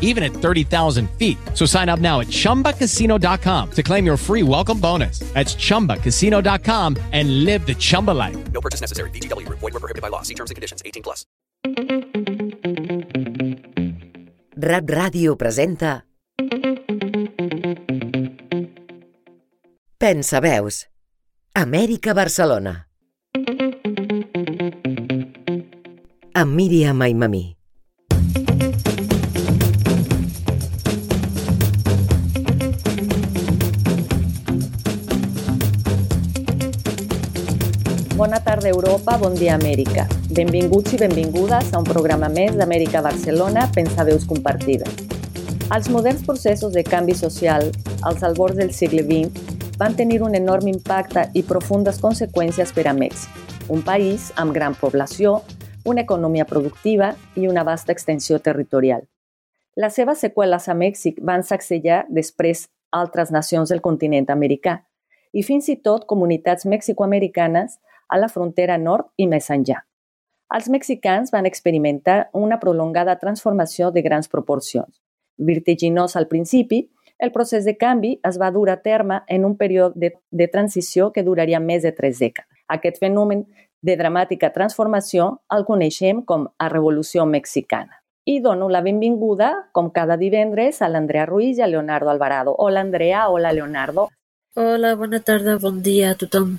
even at 30,000 feet. So sign up now at ChumbaCasino.com to claim your free welcome bonus. That's ChumbaCasino.com and live the Chumba life. No purchase necessary. VGW Group. Void were prohibited by law. See terms and conditions. 18 plus. Rap Ràdio presenta Pensa veus Amèrica Barcelona amb Míriam Aimamí Bona tarda, Europa. Bon dia, Amèrica. Benvinguts i benvingudes a un programa més d'Amèrica Barcelona, Pensaveus Compartides. Els moderns processos de canvi social als albors del segle XX van tenir un enorme impacte i profundes conseqüències per a Mèxic, un país amb gran població, una economia productiva i una vasta extensió territorial. Les seves seqüeles a Mèxic van sacsejar després altres nacions del continent americà i fins i tot comunitats mexicoamericanes a la frontera nord i més enllà. Els mexicans van experimentar una prolongada transformació de grans proporcions. Vertiginós al principi, el procés de canvi es va dur a terme en un període de, de transició que duraria més de tres dècades. Aquest fenomen de dramàtica transformació el coneixem com a Revolució Mexicana. I dono la benvinguda, com cada divendres, a l'Andrea Ruiz i a Leonardo Alvarado. Hola, Andrea. Hola, Leonardo. Hola, bona tarda, bon dia a tothom.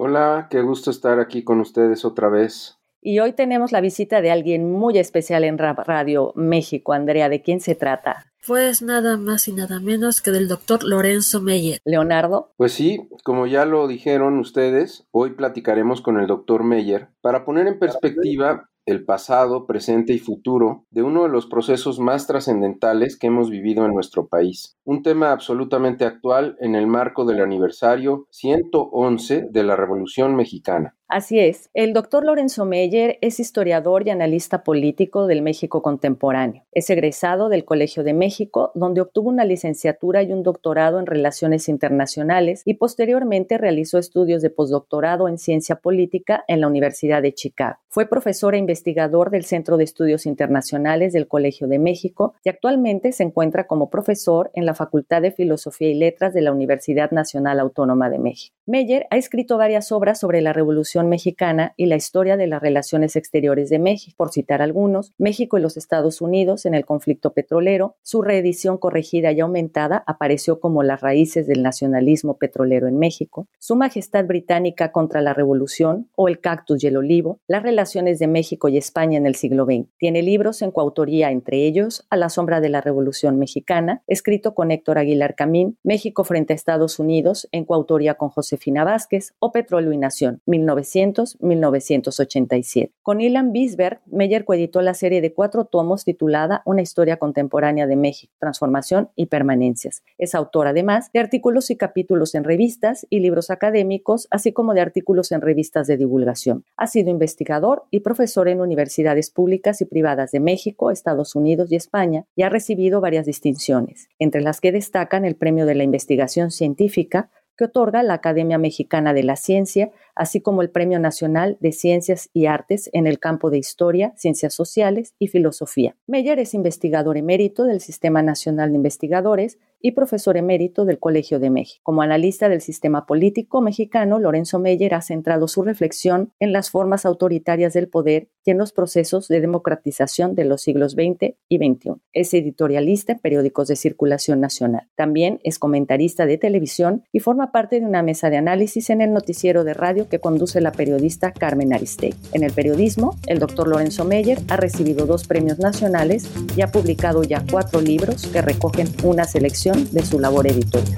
Hola, qué gusto estar aquí con ustedes otra vez. Y hoy tenemos la visita de alguien muy especial en Radio México. Andrea, ¿de quién se trata? Pues nada más y nada menos que del doctor Lorenzo Meyer. Leonardo. Pues sí, como ya lo dijeron ustedes, hoy platicaremos con el doctor Meyer para poner en perspectiva el pasado, presente y futuro de uno de los procesos más trascendentales que hemos vivido en nuestro país. Un tema absolutamente actual en el marco del aniversario 111 de la Revolución Mexicana. Así es. El doctor Lorenzo Meyer es historiador y analista político del México contemporáneo. Es egresado del Colegio de México, donde obtuvo una licenciatura y un doctorado en Relaciones Internacionales y posteriormente realizó estudios de postdoctorado en Ciencia Política en la Universidad de Chicago. Fue profesor e investigador del Centro de Estudios Internacionales del Colegio de México y actualmente se encuentra como profesor en la Facultad de Filosofía y Letras de la Universidad Nacional Autónoma de México. Meyer ha escrito varias obras sobre la Revolución Mexicana y la historia de las relaciones exteriores de México, por citar algunos, México y los Estados Unidos en el conflicto petrolero, su reedición corregida y aumentada apareció como las raíces del nacionalismo petrolero en México, Su Majestad Británica contra la Revolución o El cactus y el olivo, las relaciones de México y España en el siglo XX. Tiene libros en coautoría, entre ellos A la sombra de la Revolución Mexicana, escrito con Héctor Aguilar Camín, México frente a Estados Unidos, en coautoría con Josefina Vázquez, o Petróleo y Nación, 1900-1987. Con Ilan Bisberg, Meyer coeditó la serie de cuatro tomos titulada Una historia contemporánea de México, transformación y permanencias. Es autor además de artículos y capítulos en revistas y libros académicos, así como de artículos en revistas de divulgación. Ha sido investigador y profesor en universidades públicas y privadas de México, Estados Unidos y España y ha recibido varias distinciones, entre las que destacan el Premio de la Investigación Científica, que otorga la Academia Mexicana de la Ciencia, así como el Premio Nacional de Ciencias y Artes en el campo de Historia, Ciencias Sociales y Filosofía. Meyer es investigador emérito del Sistema Nacional de Investigadores y profesor emérito del Colegio de México. Como analista del sistema político mexicano, Lorenzo Meyer ha centrado su reflexión en las formas autoritarias del poder en los procesos de democratización de los siglos XX y XXI. Es editorialista en periódicos de circulación nacional. También es comentarista de televisión y forma parte de una mesa de análisis en el noticiero de radio que conduce la periodista Carmen Aristegui. En el periodismo, el doctor Lorenzo Meyer ha recibido dos premios nacionales y ha publicado ya cuatro libros que recogen una selección de su labor editorial.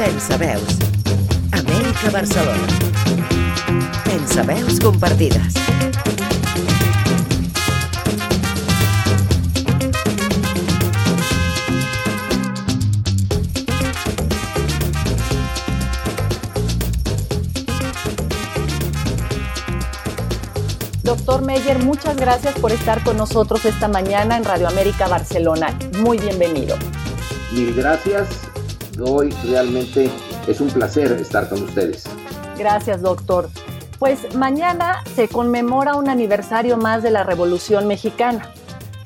Pensa veus. Amèrica Barcelona. Pensa veus compartides. Doctor Meyer, muchas gracias por estar con nosotros esta mañana en Radio América Barcelona. Muy bienvenido. Mil gracias. Hoy realmente es un placer estar con ustedes. Gracias, doctor. Pues mañana se conmemora un aniversario más de la Revolución Mexicana.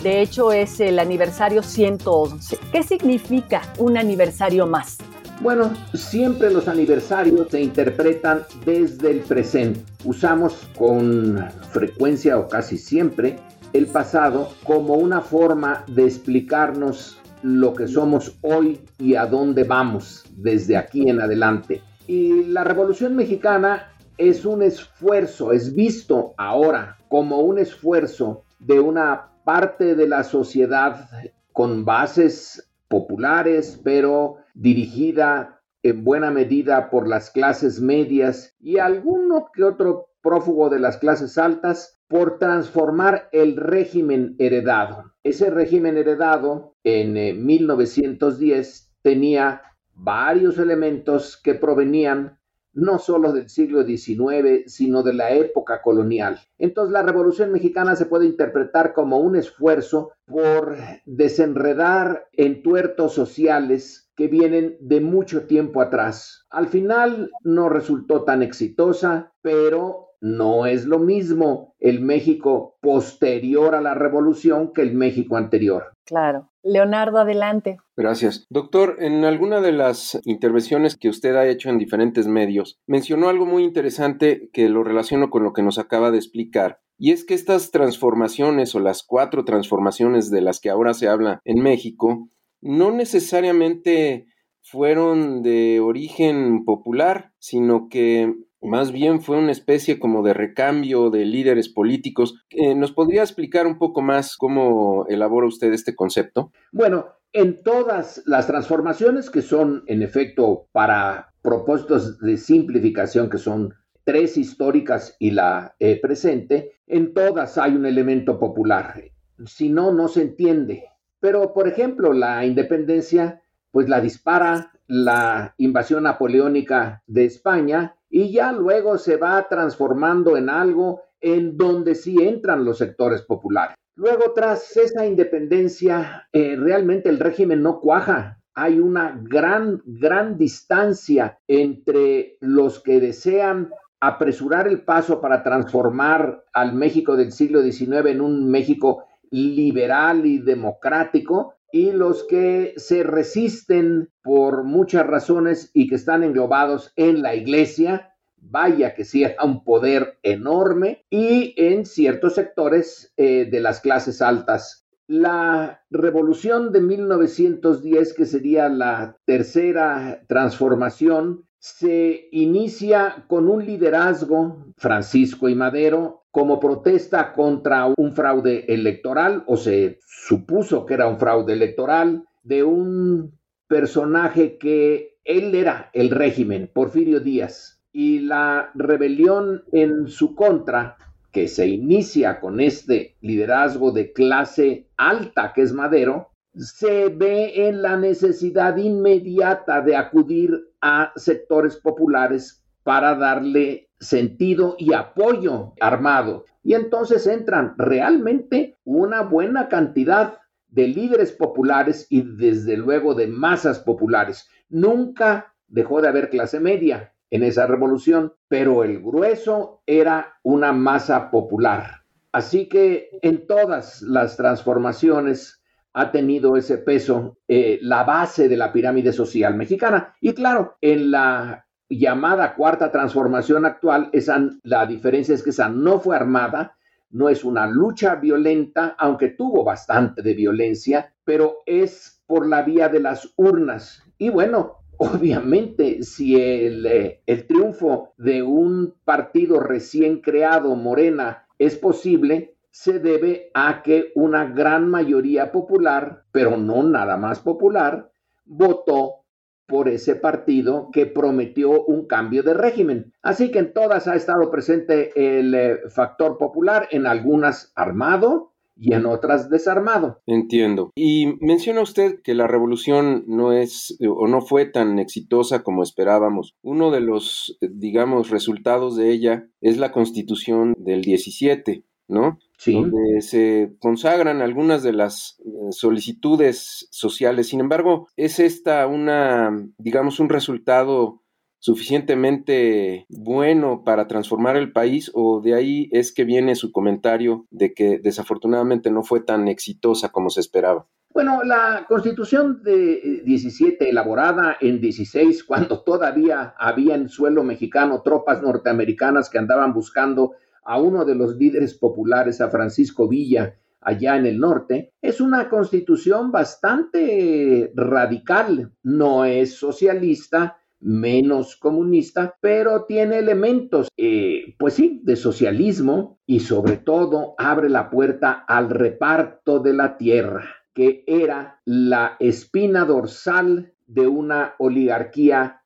De hecho, es el aniversario 111. ¿Qué significa un aniversario más? Bueno, siempre los aniversarios se interpretan desde el presente. Usamos con frecuencia o casi siempre el pasado como una forma de explicarnos lo que somos hoy y a dónde vamos desde aquí en adelante. Y la Revolución Mexicana es un esfuerzo, es visto ahora como un esfuerzo de una parte de la sociedad con bases populares, pero dirigida en buena medida por las clases medias y alguno que otro prófugo de las clases altas por transformar el régimen heredado. Ese régimen heredado en 1910 eh, tenía varios elementos que provenían no solo del siglo XIX, sino de la época colonial. Entonces la Revolución Mexicana se puede interpretar como un esfuerzo por desenredar entuertos sociales que vienen de mucho tiempo atrás. Al final no resultó tan exitosa, pero no es lo mismo el México posterior a la revolución que el México anterior. Claro. Leonardo, adelante. Gracias. Doctor, en alguna de las intervenciones que usted ha hecho en diferentes medios, mencionó algo muy interesante que lo relaciono con lo que nos acaba de explicar, y es que estas transformaciones o las cuatro transformaciones de las que ahora se habla en México, no necesariamente fueron de origen popular, sino que más bien fue una especie como de recambio de líderes políticos. Eh, ¿Nos podría explicar un poco más cómo elabora usted este concepto? Bueno, en todas las transformaciones que son, en efecto, para propósitos de simplificación, que son tres históricas y la eh, presente, en todas hay un elemento popular. Si no, no se entiende. Pero, por ejemplo, la independencia, pues la dispara la invasión napoleónica de España y ya luego se va transformando en algo en donde sí entran los sectores populares. Luego, tras esa independencia, eh, realmente el régimen no cuaja. Hay una gran, gran distancia entre los que desean apresurar el paso para transformar al México del siglo XIX en un México liberal y democrático y los que se resisten por muchas razones y que están englobados en la iglesia, vaya que sí un poder enorme, y en ciertos sectores eh, de las clases altas. La revolución de 1910, que sería la tercera transformación, se inicia con un liderazgo, Francisco y Madero, como protesta contra un fraude electoral, o se supuso que era un fraude electoral, de un personaje que él era el régimen, Porfirio Díaz, y la rebelión en su contra, que se inicia con este liderazgo de clase alta que es Madero, se ve en la necesidad inmediata de acudir a sectores populares para darle sentido y apoyo armado. Y entonces entran realmente una buena cantidad de líderes populares y desde luego de masas populares. Nunca dejó de haber clase media en esa revolución, pero el grueso era una masa popular. Así que en todas las transformaciones ha tenido ese peso eh, la base de la pirámide social mexicana. Y claro, en la llamada cuarta transformación actual, esa, la diferencia es que esa no fue armada, no es una lucha violenta, aunque tuvo bastante de violencia, pero es por la vía de las urnas. Y bueno, obviamente si el, eh, el triunfo de un partido recién creado, Morena, es posible, se debe a que una gran mayoría popular, pero no nada más popular, votó por ese partido que prometió un cambio de régimen. Así que en todas ha estado presente el eh, factor popular, en algunas armado y en otras desarmado. Entiendo. Y menciona usted que la revolución no es eh, o no fue tan exitosa como esperábamos. Uno de los, eh, digamos, resultados de ella es la constitución del 17. ¿no? Sí. Donde se consagran algunas de las eh, solicitudes sociales. Sin embargo, ¿es esta una, digamos, un resultado suficientemente bueno para transformar el país o de ahí es que viene su comentario de que desafortunadamente no fue tan exitosa como se esperaba? Bueno, la constitución de 17, elaborada en 16, cuando todavía había en suelo mexicano tropas norteamericanas que andaban buscando a uno de los líderes populares, a Francisco Villa, allá en el norte, es una constitución bastante radical, no es socialista, menos comunista, pero tiene elementos, eh, pues sí, de socialismo y sobre todo abre la puerta al reparto de la tierra, que era la espina dorsal de una oligarquía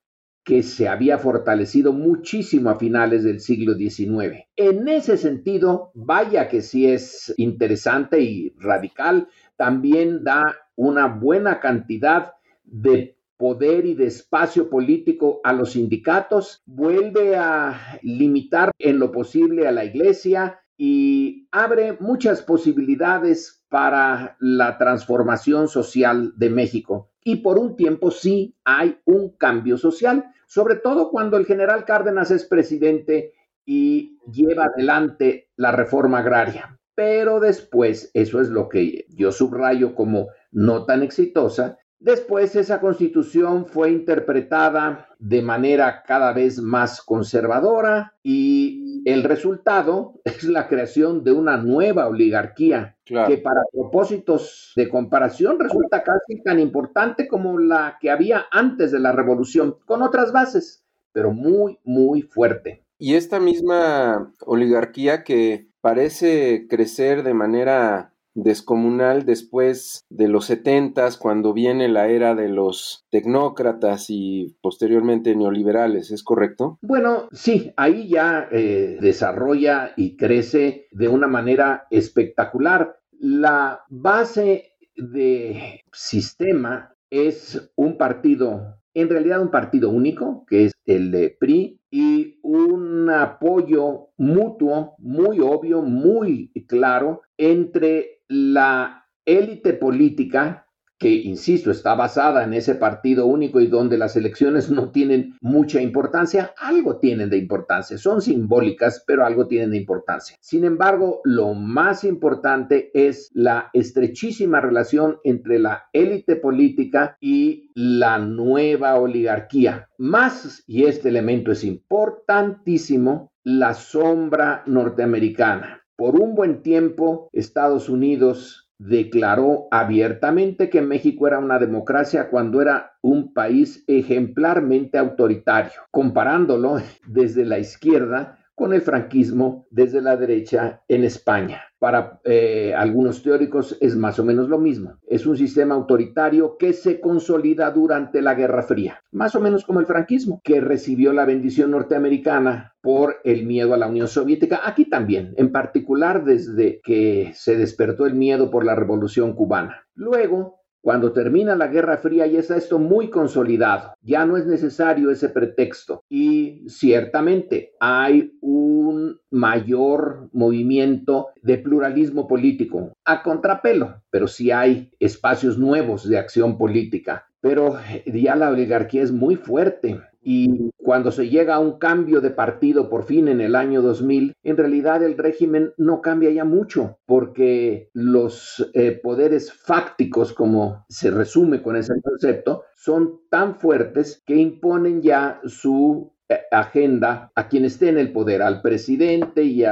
que se había fortalecido muchísimo a finales del siglo XIX. En ese sentido, vaya que sí es interesante y radical, también da una buena cantidad de poder y de espacio político a los sindicatos, vuelve a limitar en lo posible a la iglesia y abre muchas posibilidades para la transformación social de México. Y por un tiempo sí hay un cambio social sobre todo cuando el general Cárdenas es presidente y lleva adelante la reforma agraria. Pero después, eso es lo que yo subrayo como no tan exitosa, después esa constitución fue interpretada de manera cada vez más conservadora y el resultado es la creación de una nueva oligarquía que para propósitos de comparación resulta casi tan importante como la que había antes de la revolución, con otras bases, pero muy, muy fuerte. Y esta misma oligarquía que parece crecer de manera descomunal después de los setentas, cuando viene la era de los tecnócratas y posteriormente neoliberales, ¿es correcto? Bueno, sí, ahí ya eh, desarrolla y crece de una manera espectacular. La base de sistema es un partido, en realidad un partido único, que es el de PRI, y un apoyo mutuo muy obvio, muy claro entre la élite política, que, insisto, está basada en ese partido único y donde las elecciones no tienen mucha importancia, algo tienen de importancia, son simbólicas, pero algo tienen de importancia. Sin embargo, lo más importante es la estrechísima relación entre la élite política y la nueva oligarquía. Más, y este elemento es importantísimo, la sombra norteamericana. Por un buen tiempo, Estados Unidos declaró abiertamente que México era una democracia cuando era un país ejemplarmente autoritario, comparándolo desde la izquierda con el franquismo desde la derecha en España. Para eh, algunos teóricos es más o menos lo mismo. Es un sistema autoritario que se consolida durante la Guerra Fría, más o menos como el franquismo, que recibió la bendición norteamericana por el miedo a la Unión Soviética. Aquí también, en particular desde que se despertó el miedo por la Revolución cubana. Luego, cuando termina la Guerra Fría ya está esto muy consolidado, ya no es necesario ese pretexto y ciertamente hay un mayor movimiento de pluralismo político a contrapelo, pero sí hay espacios nuevos de acción política. Pero ya la oligarquía es muy fuerte. Y cuando se llega a un cambio de partido por fin en el año 2000, en realidad el régimen no cambia ya mucho, porque los eh, poderes fácticos, como se resume con ese concepto, son tan fuertes que imponen ya su eh, agenda a quien esté en el poder, al presidente y,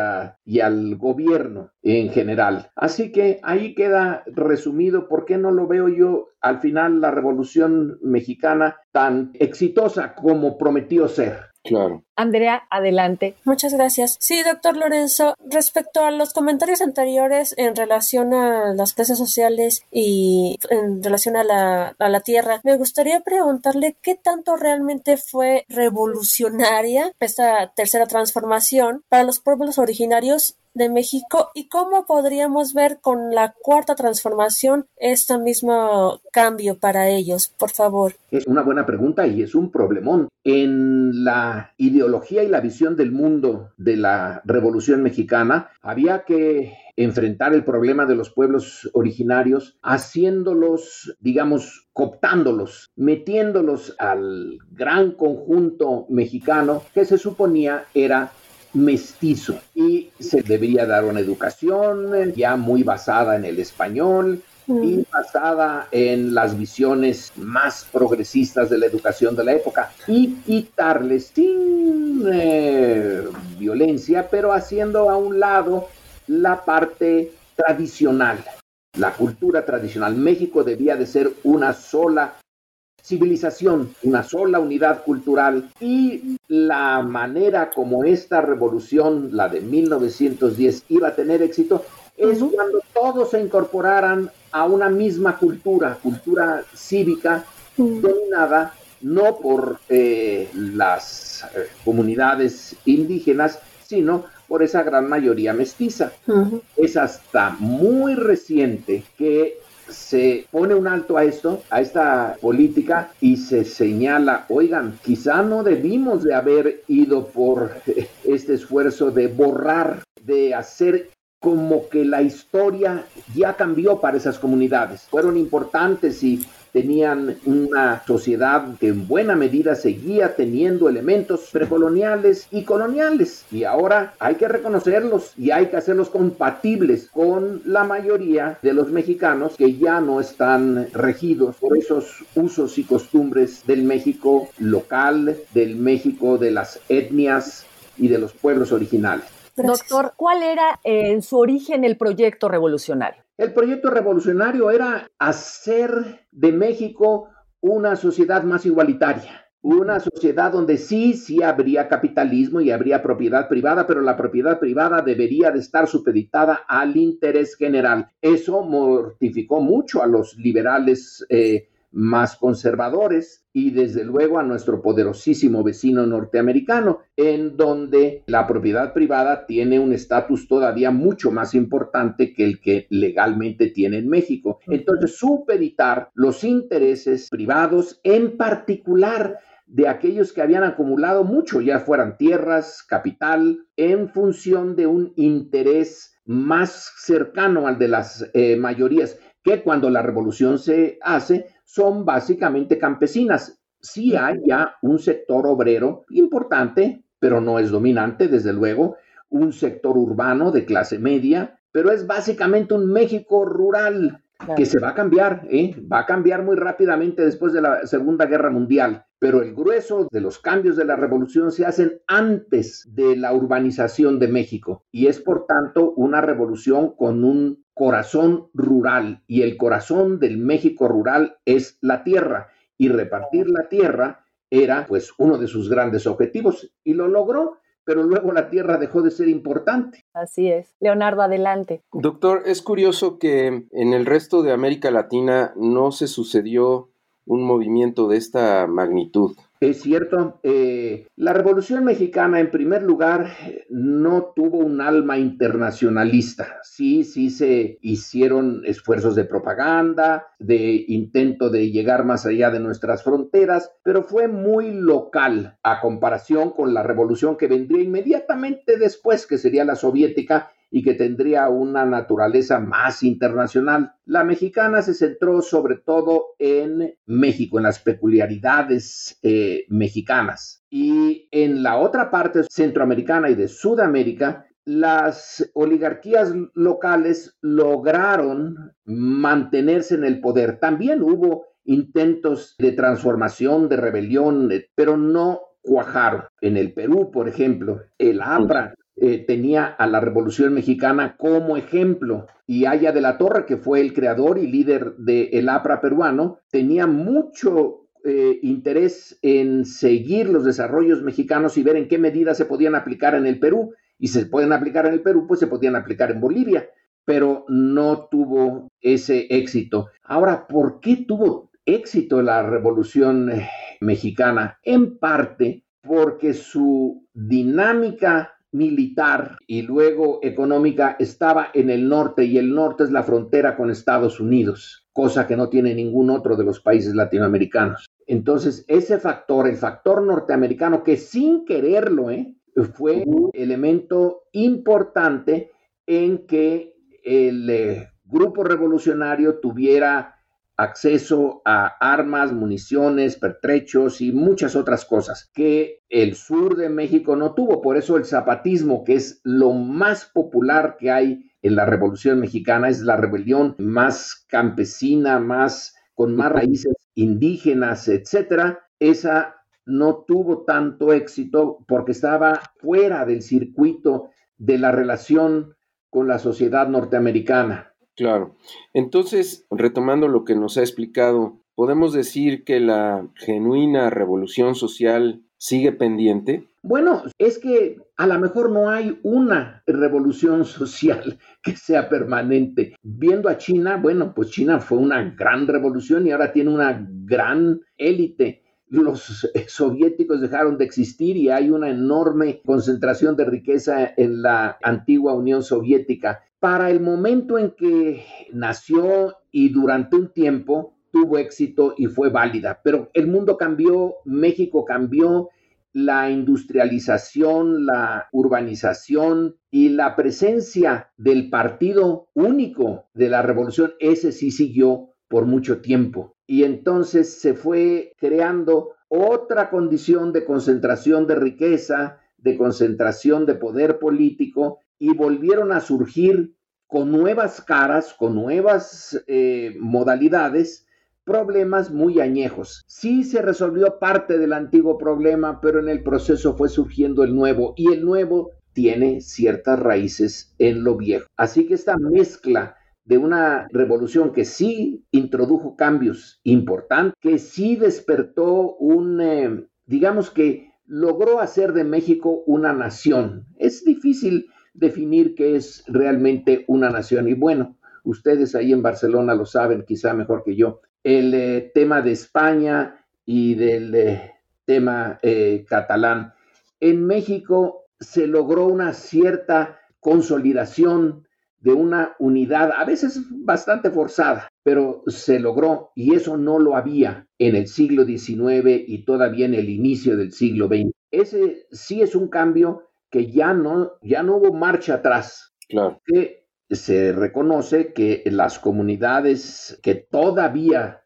y al gobierno en general. Así que ahí queda resumido por qué no lo veo yo al final la revolución mexicana tan exitosa como prometió ser. Claro. Andrea, adelante. Muchas gracias. Sí, doctor Lorenzo, respecto a los comentarios anteriores en relación a las clases sociales y en relación a la, a la tierra, me gustaría preguntarle qué tanto realmente fue revolucionaria esta tercera transformación para los pueblos originarios de México y cómo podríamos ver con la cuarta transformación este mismo cambio para ellos, por favor. Es una buena pregunta y es un problemón. En la ideología y la visión del mundo de la Revolución Mexicana había que enfrentar el problema de los pueblos originarios, haciéndolos, digamos, cooptándolos, metiéndolos al gran conjunto mexicano que se suponía era mestizo y se debería dar una educación ya muy basada en el español y basada en las visiones más progresistas de la educación de la época y quitarles sin eh, violencia, pero haciendo a un lado la parte tradicional, la cultura tradicional. México debía de ser una sola civilización, una sola unidad cultural y la manera como esta revolución, la de 1910, iba a tener éxito es cuando todos se incorporaran a una misma cultura, cultura cívica dominada no por eh, las eh, comunidades indígenas, sino por esa gran mayoría mestiza. Es hasta muy reciente que se pone un alto a esto, a esta política y se señala, oigan, quizá no debimos de haber ido por este esfuerzo de borrar, de hacer como que la historia ya cambió para esas comunidades. Fueron importantes y tenían una sociedad que en buena medida seguía teniendo elementos precoloniales y coloniales. Y ahora hay que reconocerlos y hay que hacerlos compatibles con la mayoría de los mexicanos que ya no están regidos por esos usos y costumbres del México local, del México de las etnias y de los pueblos originales. Doctor, ¿cuál era en su origen el proyecto revolucionario? El proyecto revolucionario era hacer de México una sociedad más igualitaria, una sociedad donde sí, sí habría capitalismo y habría propiedad privada, pero la propiedad privada debería de estar supeditada al interés general. Eso mortificó mucho a los liberales eh, más conservadores y desde luego a nuestro poderosísimo vecino norteamericano, en donde la propiedad privada tiene un estatus todavía mucho más importante que el que legalmente tiene en México. Entonces, supeditar los intereses privados, en particular de aquellos que habían acumulado mucho, ya fueran tierras, capital, en función de un interés más cercano al de las eh, mayorías, que cuando la revolución se hace, son básicamente campesinas. Sí hay ya un sector obrero importante, pero no es dominante, desde luego, un sector urbano de clase media, pero es básicamente un México rural que se va a cambiar, ¿eh? va a cambiar muy rápidamente después de la Segunda Guerra Mundial, pero el grueso de los cambios de la revolución se hacen antes de la urbanización de México y es por tanto una revolución con un corazón rural y el corazón del México rural es la tierra y repartir la tierra era pues uno de sus grandes objetivos y lo logró, pero luego la tierra dejó de ser importante. Así es. Leonardo, adelante. Doctor, es curioso que en el resto de América Latina no se sucedió un movimiento de esta magnitud. Es cierto, eh, la Revolución Mexicana en primer lugar no tuvo un alma internacionalista. Sí, sí se hicieron esfuerzos de propaganda, de intento de llegar más allá de nuestras fronteras, pero fue muy local a comparación con la revolución que vendría inmediatamente después, que sería la soviética, y que tendría una naturaleza más internacional. La mexicana se centró sobre todo en México, en las peculiaridades eh, mexicanas. Y en la otra parte centroamericana y de Sudamérica, las oligarquías locales lograron mantenerse en el poder. También hubo intentos de transformación, de rebelión, eh, pero no cuajaron. En el Perú, por ejemplo, el APRA eh, tenía a la Revolución Mexicana como ejemplo y Aya de la Torre, que fue el creador y líder del APRA peruano, tenía mucho eh, interés en seguir los desarrollos mexicanos y ver en qué medidas se podían aplicar en el Perú. Y se pueden aplicar en el Perú, pues se podían aplicar en Bolivia, pero no tuvo ese éxito. Ahora, ¿por qué tuvo éxito la Revolución eh, Mexicana? En parte porque su dinámica militar y luego económica estaba en el norte y el norte es la frontera con Estados Unidos, cosa que no tiene ningún otro de los países latinoamericanos. Entonces, ese factor, el factor norteamericano, que sin quererlo, ¿eh? fue un elemento importante en que el eh, grupo revolucionario tuviera acceso a armas, municiones, pertrechos y muchas otras cosas que el sur de México no tuvo. Por eso el zapatismo, que es lo más popular que hay en la Revolución Mexicana, es la rebelión más campesina, más con más raíces indígenas, etcétera. Esa no tuvo tanto éxito porque estaba fuera del circuito de la relación con la sociedad norteamericana. Claro. Entonces, retomando lo que nos ha explicado, ¿podemos decir que la genuina revolución social sigue pendiente? Bueno, es que a lo mejor no hay una revolución social que sea permanente. Viendo a China, bueno, pues China fue una gran revolución y ahora tiene una gran élite los soviéticos dejaron de existir y hay una enorme concentración de riqueza en la antigua Unión Soviética para el momento en que nació y durante un tiempo tuvo éxito y fue válida. Pero el mundo cambió, México cambió, la industrialización, la urbanización y la presencia del partido único de la revolución, ese sí siguió por mucho tiempo. Y entonces se fue creando otra condición de concentración de riqueza, de concentración de poder político y volvieron a surgir con nuevas caras, con nuevas eh, modalidades, problemas muy añejos. Sí se resolvió parte del antiguo problema, pero en el proceso fue surgiendo el nuevo y el nuevo tiene ciertas raíces en lo viejo. Así que esta mezcla de una revolución que sí introdujo cambios importantes, que sí despertó un, eh, digamos que logró hacer de México una nación. Es difícil definir qué es realmente una nación. Y bueno, ustedes ahí en Barcelona lo saben quizá mejor que yo. El eh, tema de España y del eh, tema eh, catalán. En México se logró una cierta consolidación de una unidad, a veces bastante forzada, pero se logró y eso no lo había en el siglo XIX y todavía en el inicio del siglo XX. Ese sí es un cambio que ya no, ya no hubo marcha atrás. Claro. Que se reconoce que las comunidades que todavía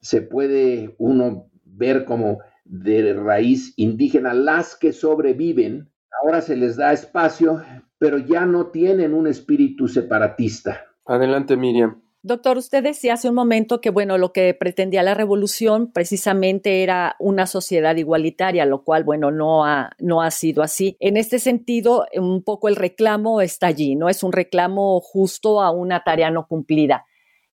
se puede uno ver como de raíz indígena, las que sobreviven, ahora se les da espacio, pero ya no tienen un espíritu separatista. Adelante, Miriam. Doctor, usted decía hace un momento que, bueno, lo que pretendía la revolución precisamente era una sociedad igualitaria, lo cual, bueno, no ha, no ha sido así. En este sentido, un poco el reclamo está allí, ¿no? Es un reclamo justo a una tarea no cumplida.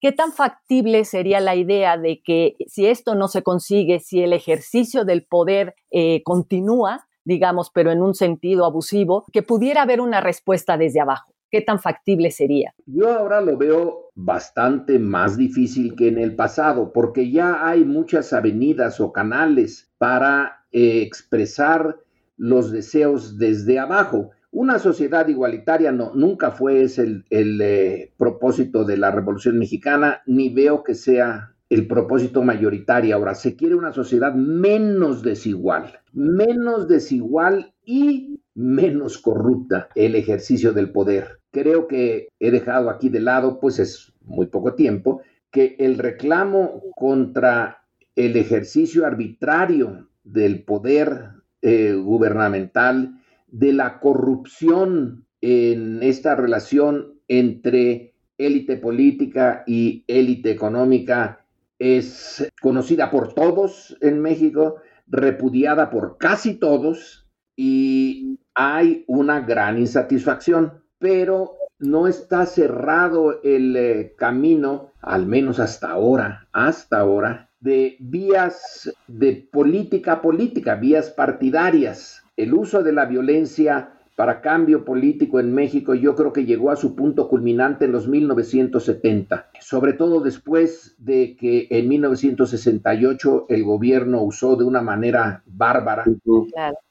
¿Qué tan factible sería la idea de que si esto no se consigue, si el ejercicio del poder eh, continúa, digamos, pero en un sentido abusivo, que pudiera haber una respuesta desde abajo? ¿Qué tan factible sería? Yo ahora lo veo bastante más difícil que en el pasado, porque ya hay muchas avenidas o canales para eh, expresar los deseos desde abajo. Una sociedad igualitaria no, nunca fue ese el, eh, propósito de la Revolución Mexicana, ni veo que sea el propósito mayoritario. Ahora, se quiere una sociedad menos desigual, menos desigual y menos corrupta el ejercicio del poder. Creo que he dejado aquí de lado, pues es muy poco tiempo, que el reclamo contra el ejercicio arbitrario del poder eh, gubernamental, de la corrupción en esta relación entre élite política y élite económica es conocida por todos en México, repudiada por casi todos y hay una gran insatisfacción, pero no está cerrado el eh, camino, al menos hasta ahora, hasta ahora, de vías de política política, vías partidarias. El uso de la violencia para cambio político en México yo creo que llegó a su punto culminante en los 1970, sobre todo después de que en 1968 el gobierno usó de una manera bárbara,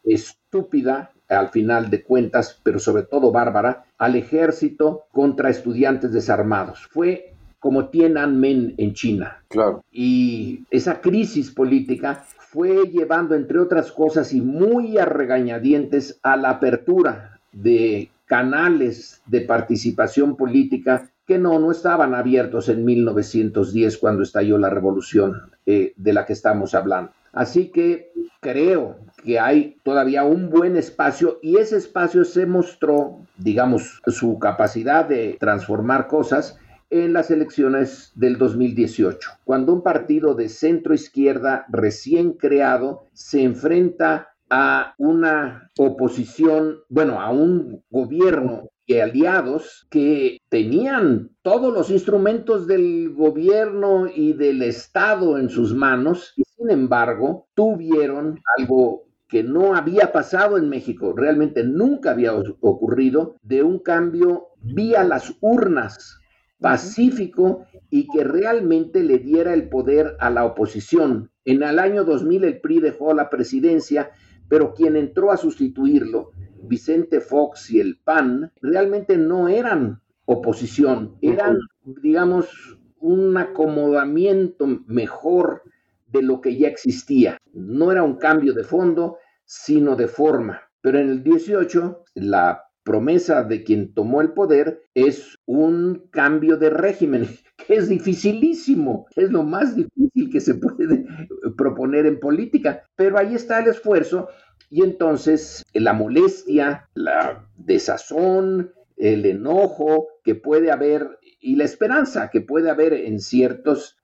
estúpida, al final de cuentas, pero sobre todo bárbara, al ejército contra estudiantes desarmados. Fue como Tiananmen en China. Claro. Y esa crisis política fue llevando, entre otras cosas, y muy a regañadientes, a la apertura de canales de participación política que no, no estaban abiertos en 1910 cuando estalló la revolución eh, de la que estamos hablando. Así que creo que hay todavía un buen espacio y ese espacio se mostró, digamos, su capacidad de transformar cosas en las elecciones del 2018, cuando un partido de centro izquierda recién creado se enfrenta a una oposición, bueno, a un gobierno y aliados que tenían todos los instrumentos del gobierno y del Estado en sus manos y sin embargo tuvieron algo que no había pasado en México, realmente nunca había ocurrido, de un cambio vía las urnas pacífico y que realmente le diera el poder a la oposición. En el año 2000 el PRI dejó la presidencia, pero quien entró a sustituirlo, Vicente Fox y el PAN, realmente no eran oposición, eran, digamos, un acomodamiento mejor de lo que ya existía. No era un cambio de fondo, sino de forma. Pero en el 18, la promesa de quien tomó el poder es un cambio de régimen, que es dificilísimo, es lo más difícil que se puede proponer en política, pero ahí está el esfuerzo y entonces la molestia, la desazón, el enojo que puede haber y la esperanza que puede haber en ciertos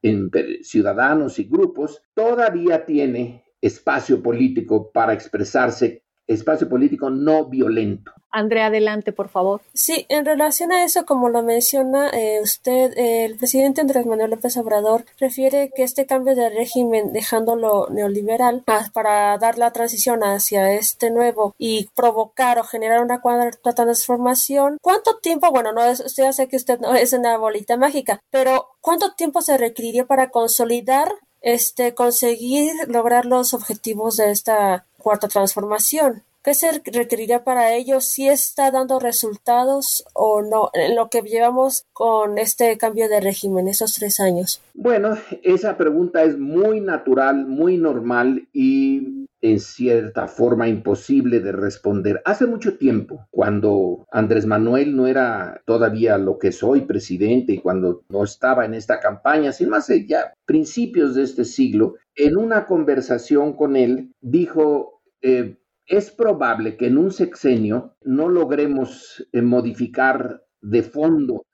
ciudadanos y grupos, todavía tiene espacio político para expresarse espacio político no violento. Andrea, adelante, por favor. Sí, en relación a eso, como lo menciona eh, usted, eh, el presidente Andrés Manuel López Obrador refiere que este cambio de régimen, dejándolo neoliberal, para dar la transición hacia este nuevo y provocar o generar una cuarta transformación, ¿cuánto tiempo? Bueno, no es, usted ya sé que usted no es una bolita mágica, pero ¿cuánto tiempo se requeriría para consolidar este, conseguir lograr los objetivos de esta cuarta transformación. ¿Qué se requeriría para ello? ¿Si está dando resultados o no en lo que llevamos con este cambio de régimen, esos tres años? Bueno, esa pregunta es muy natural, muy normal y en cierta forma imposible de responder. Hace mucho tiempo, cuando Andrés Manuel no era todavía lo que soy presidente y cuando no estaba en esta campaña, sin más ya principios de este siglo, en una conversación con él dijo, eh, es probable que en un sexenio no logremos eh, modificar de fondo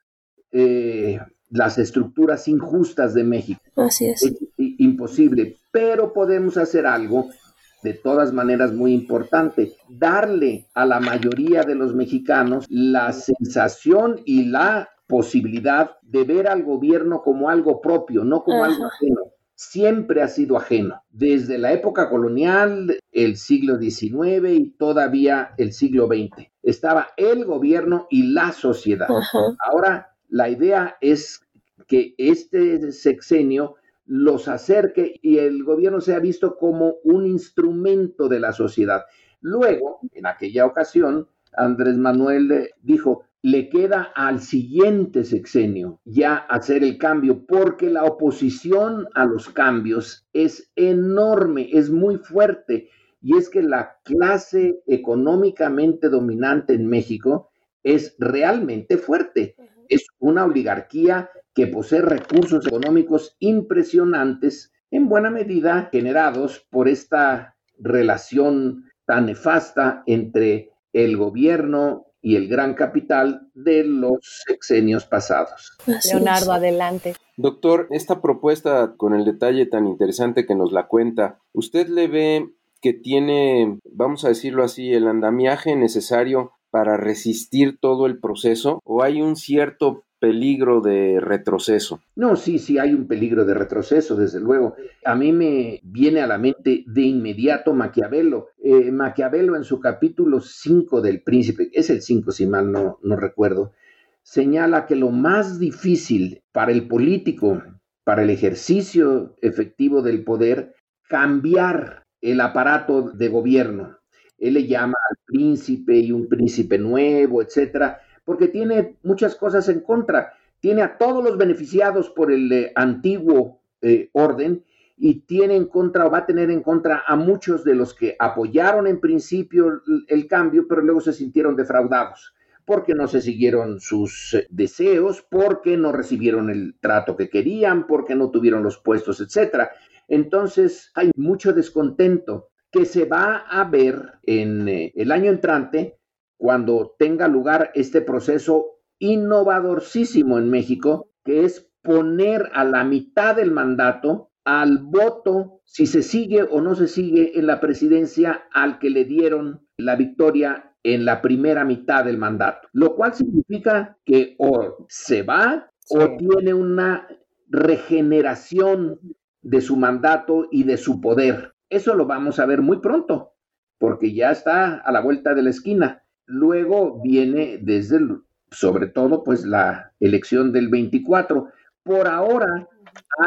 eh, las estructuras injustas de México. Así es. es. Imposible, pero podemos hacer algo de todas maneras muy importante, darle a la mayoría de los mexicanos la sensación y la posibilidad de ver al gobierno como algo propio, no como algo ajeno siempre ha sido ajeno, desde la época colonial, el siglo XIX y todavía el siglo XX. Estaba el gobierno y la sociedad. Ahora, la idea es que este sexenio los acerque y el gobierno sea visto como un instrumento de la sociedad. Luego, en aquella ocasión, Andrés Manuel dijo, le queda al siguiente sexenio ya hacer el cambio, porque la oposición a los cambios es enorme, es muy fuerte. y es que la clase económicamente dominante en México es realmente fuerte. Es una oligarquía que posee recursos económicos impresionantes, en buena medida generados por esta relación tan nefasta entre el gobierno y el gran capital de los sexenios pasados. Leonardo, adelante. Doctor, esta propuesta con el detalle tan interesante que nos la cuenta, ¿usted le ve que tiene, vamos a decirlo así, el andamiaje necesario para resistir todo el proceso o hay un cierto peligro de retroceso. No, sí, sí, hay un peligro de retroceso, desde luego. A mí me viene a la mente de inmediato Maquiavelo. Eh, Maquiavelo en su capítulo 5 del príncipe, es el 5 si mal no, no recuerdo, señala que lo más difícil para el político, para el ejercicio efectivo del poder, cambiar el aparato de gobierno. Él le llama al príncipe y un príncipe nuevo, etcétera porque tiene muchas cosas en contra. Tiene a todos los beneficiados por el eh, antiguo eh, orden y tiene en contra o va a tener en contra a muchos de los que apoyaron en principio el, cambio, pero luego se sintieron defraudados porque no se siguieron sus eh, deseos, porque no recibieron el trato que querían, porque no tuvieron los puestos, etcétera. Entonces hay mucho descontento que se va a ver en el año entrante cuando tenga lugar este proceso innovadorcísimo en México, que es poner a la mitad del mandato al voto si se sigue o no se sigue en la presidencia al que le dieron la victoria en la primera mitad del mandato, lo cual significa que o se va o tiene una regeneración de su mandato y de su poder. Eso lo vamos a ver muy pronto, porque ya está a la vuelta de la esquina. Luego viene desde, sobre todo, pues la elección del 24. Por ahora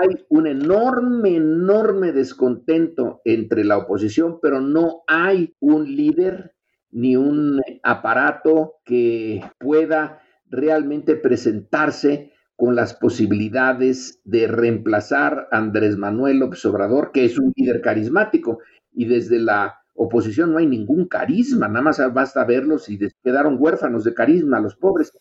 hay un enorme, enorme descontento entre la oposición, pero no hay un líder ni un aparato que pueda realmente presentarse con las posibilidades de reemplazar a Andrés Manuel López Obrador, que es un líder carismático. Y desde la oposición no hay ningún carisma, nada más basta verlos y quedaron huérfanos de carisma los pobres.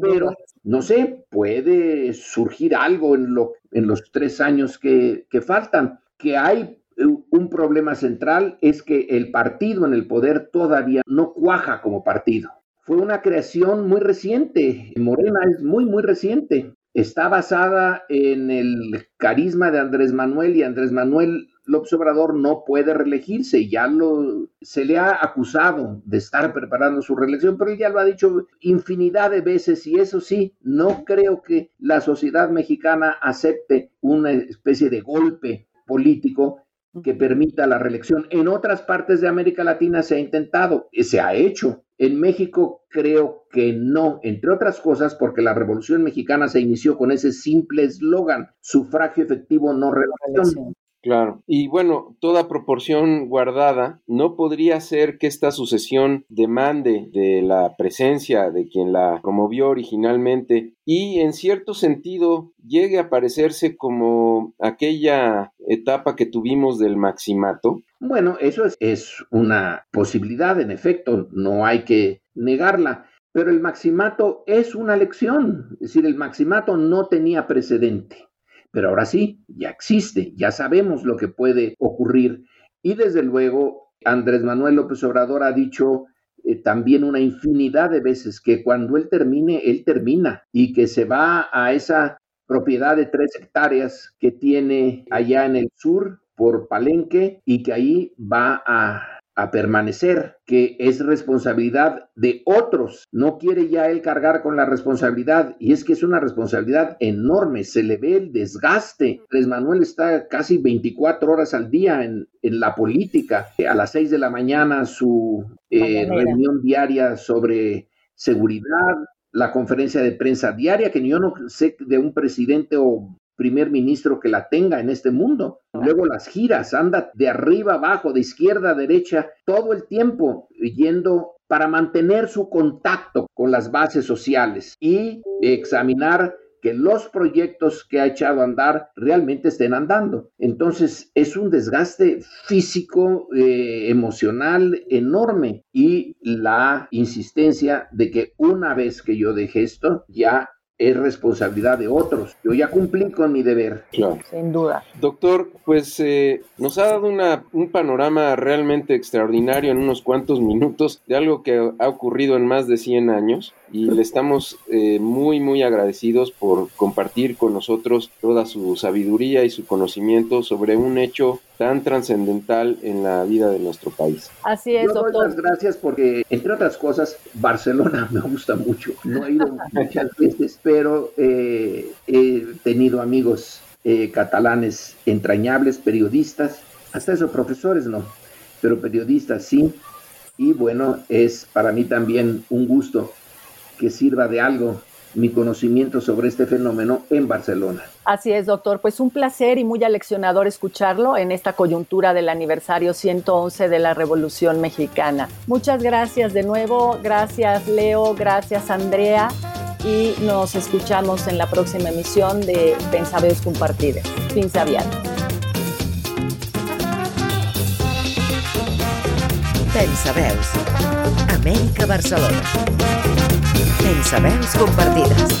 Pero, no sé, puede surgir algo en, lo, en los tres años que, que faltan, que hay un problema central es que el partido en el poder todavía no cuaja como partido. Fue una creación muy reciente. Morena es muy, muy reciente. Está basada en el carisma de Andrés Manuel y Andrés Manuel López Obrador no puede reelegirse, ya lo se le ha acusado de estar preparando su reelección, pero él ya lo ha dicho infinidad de veces y eso sí, no creo que la sociedad mexicana acepte una especie de golpe político que permita la reelección. En otras partes de América Latina se ha intentado, se ha hecho. En México creo que no, entre otras cosas porque la Revolución Mexicana se inició con ese simple eslogan, sufragio efectivo, no reelección. Claro. Y bueno, toda proporción guardada, no podría ser que esta sucesión demande de la presencia de quien la promovió originalmente y en cierto sentido llegue a parecerse como aquella etapa que tuvimos del maximato. Bueno, eso es, es una posibilidad, en efecto, no hay que negarla. Pero el maximato es una lección, es decir, el maximato no tenía precedente pero ahora sí, ya existe, ya sabemos lo que puede ocurrir. Y desde luego, Andrés Manuel López Obrador ha dicho eh, también una infinidad de veces que cuando él termine, él termina y que se va a esa propiedad de tres hectáreas que tiene allá en el sur por Palenque y que ahí va a a permanecer, que es responsabilidad de otros. No quiere ya él cargar con la responsabilidad y es que es una responsabilidad enorme, se le ve el desgaste. Les Manuel está casi 24 horas al día en, la política. A las 6 de la mañana su eh, reunión diaria sobre seguridad, la conferencia de prensa diaria, que yo no sé de un presidente o primer ministro que la tenga en este mundo. Luego las giras, anda de arriba abajo, de izquierda a derecha, todo el tiempo yendo para mantener su contacto con las bases sociales y examinar que los proyectos que ha echado a andar realmente estén andando. Entonces es un desgaste físico, eh, emocional enorme y la insistencia de que una vez que yo deje esto, ya es responsabilidad de otros. Yo ya cumplí con mi deber. Claro. Sin duda. Doctor, pues eh, nos ha dado una, un panorama realmente extraordinario en unos cuantos minutos de algo que ha ocurrido en más de 100 años y le estamos eh, muy, muy agradecidos por compartir con nosotros toda su sabiduría y su conocimiento sobre un hecho tan trascendental en la vida de nuestro país. Así es, Yo doy doctor. las gracias porque, entre otras cosas, Barcelona me gusta mucho. No he ido muchas veces, pero eh, he tenido amigos eh, catalanes entrañables, periodistas, hasta eso profesores no, pero periodistas sí. Y bueno, es para mí también un gusto que sirva de algo mi conocimiento sobre este fenómeno en Barcelona. Así es, doctor. Pues un placer y muy aleccionador escucharlo en esta coyuntura del aniversario 111 de la Revolución Mexicana. Muchas gracias de nuevo. Gracias, Leo. Gracias, Andrea. Y nos escuchamos en la próxima emisión de Pensabeos Compartidos. Fins aviat. Pensaveus. Amèrica Barcelona. Pensaveus compartides.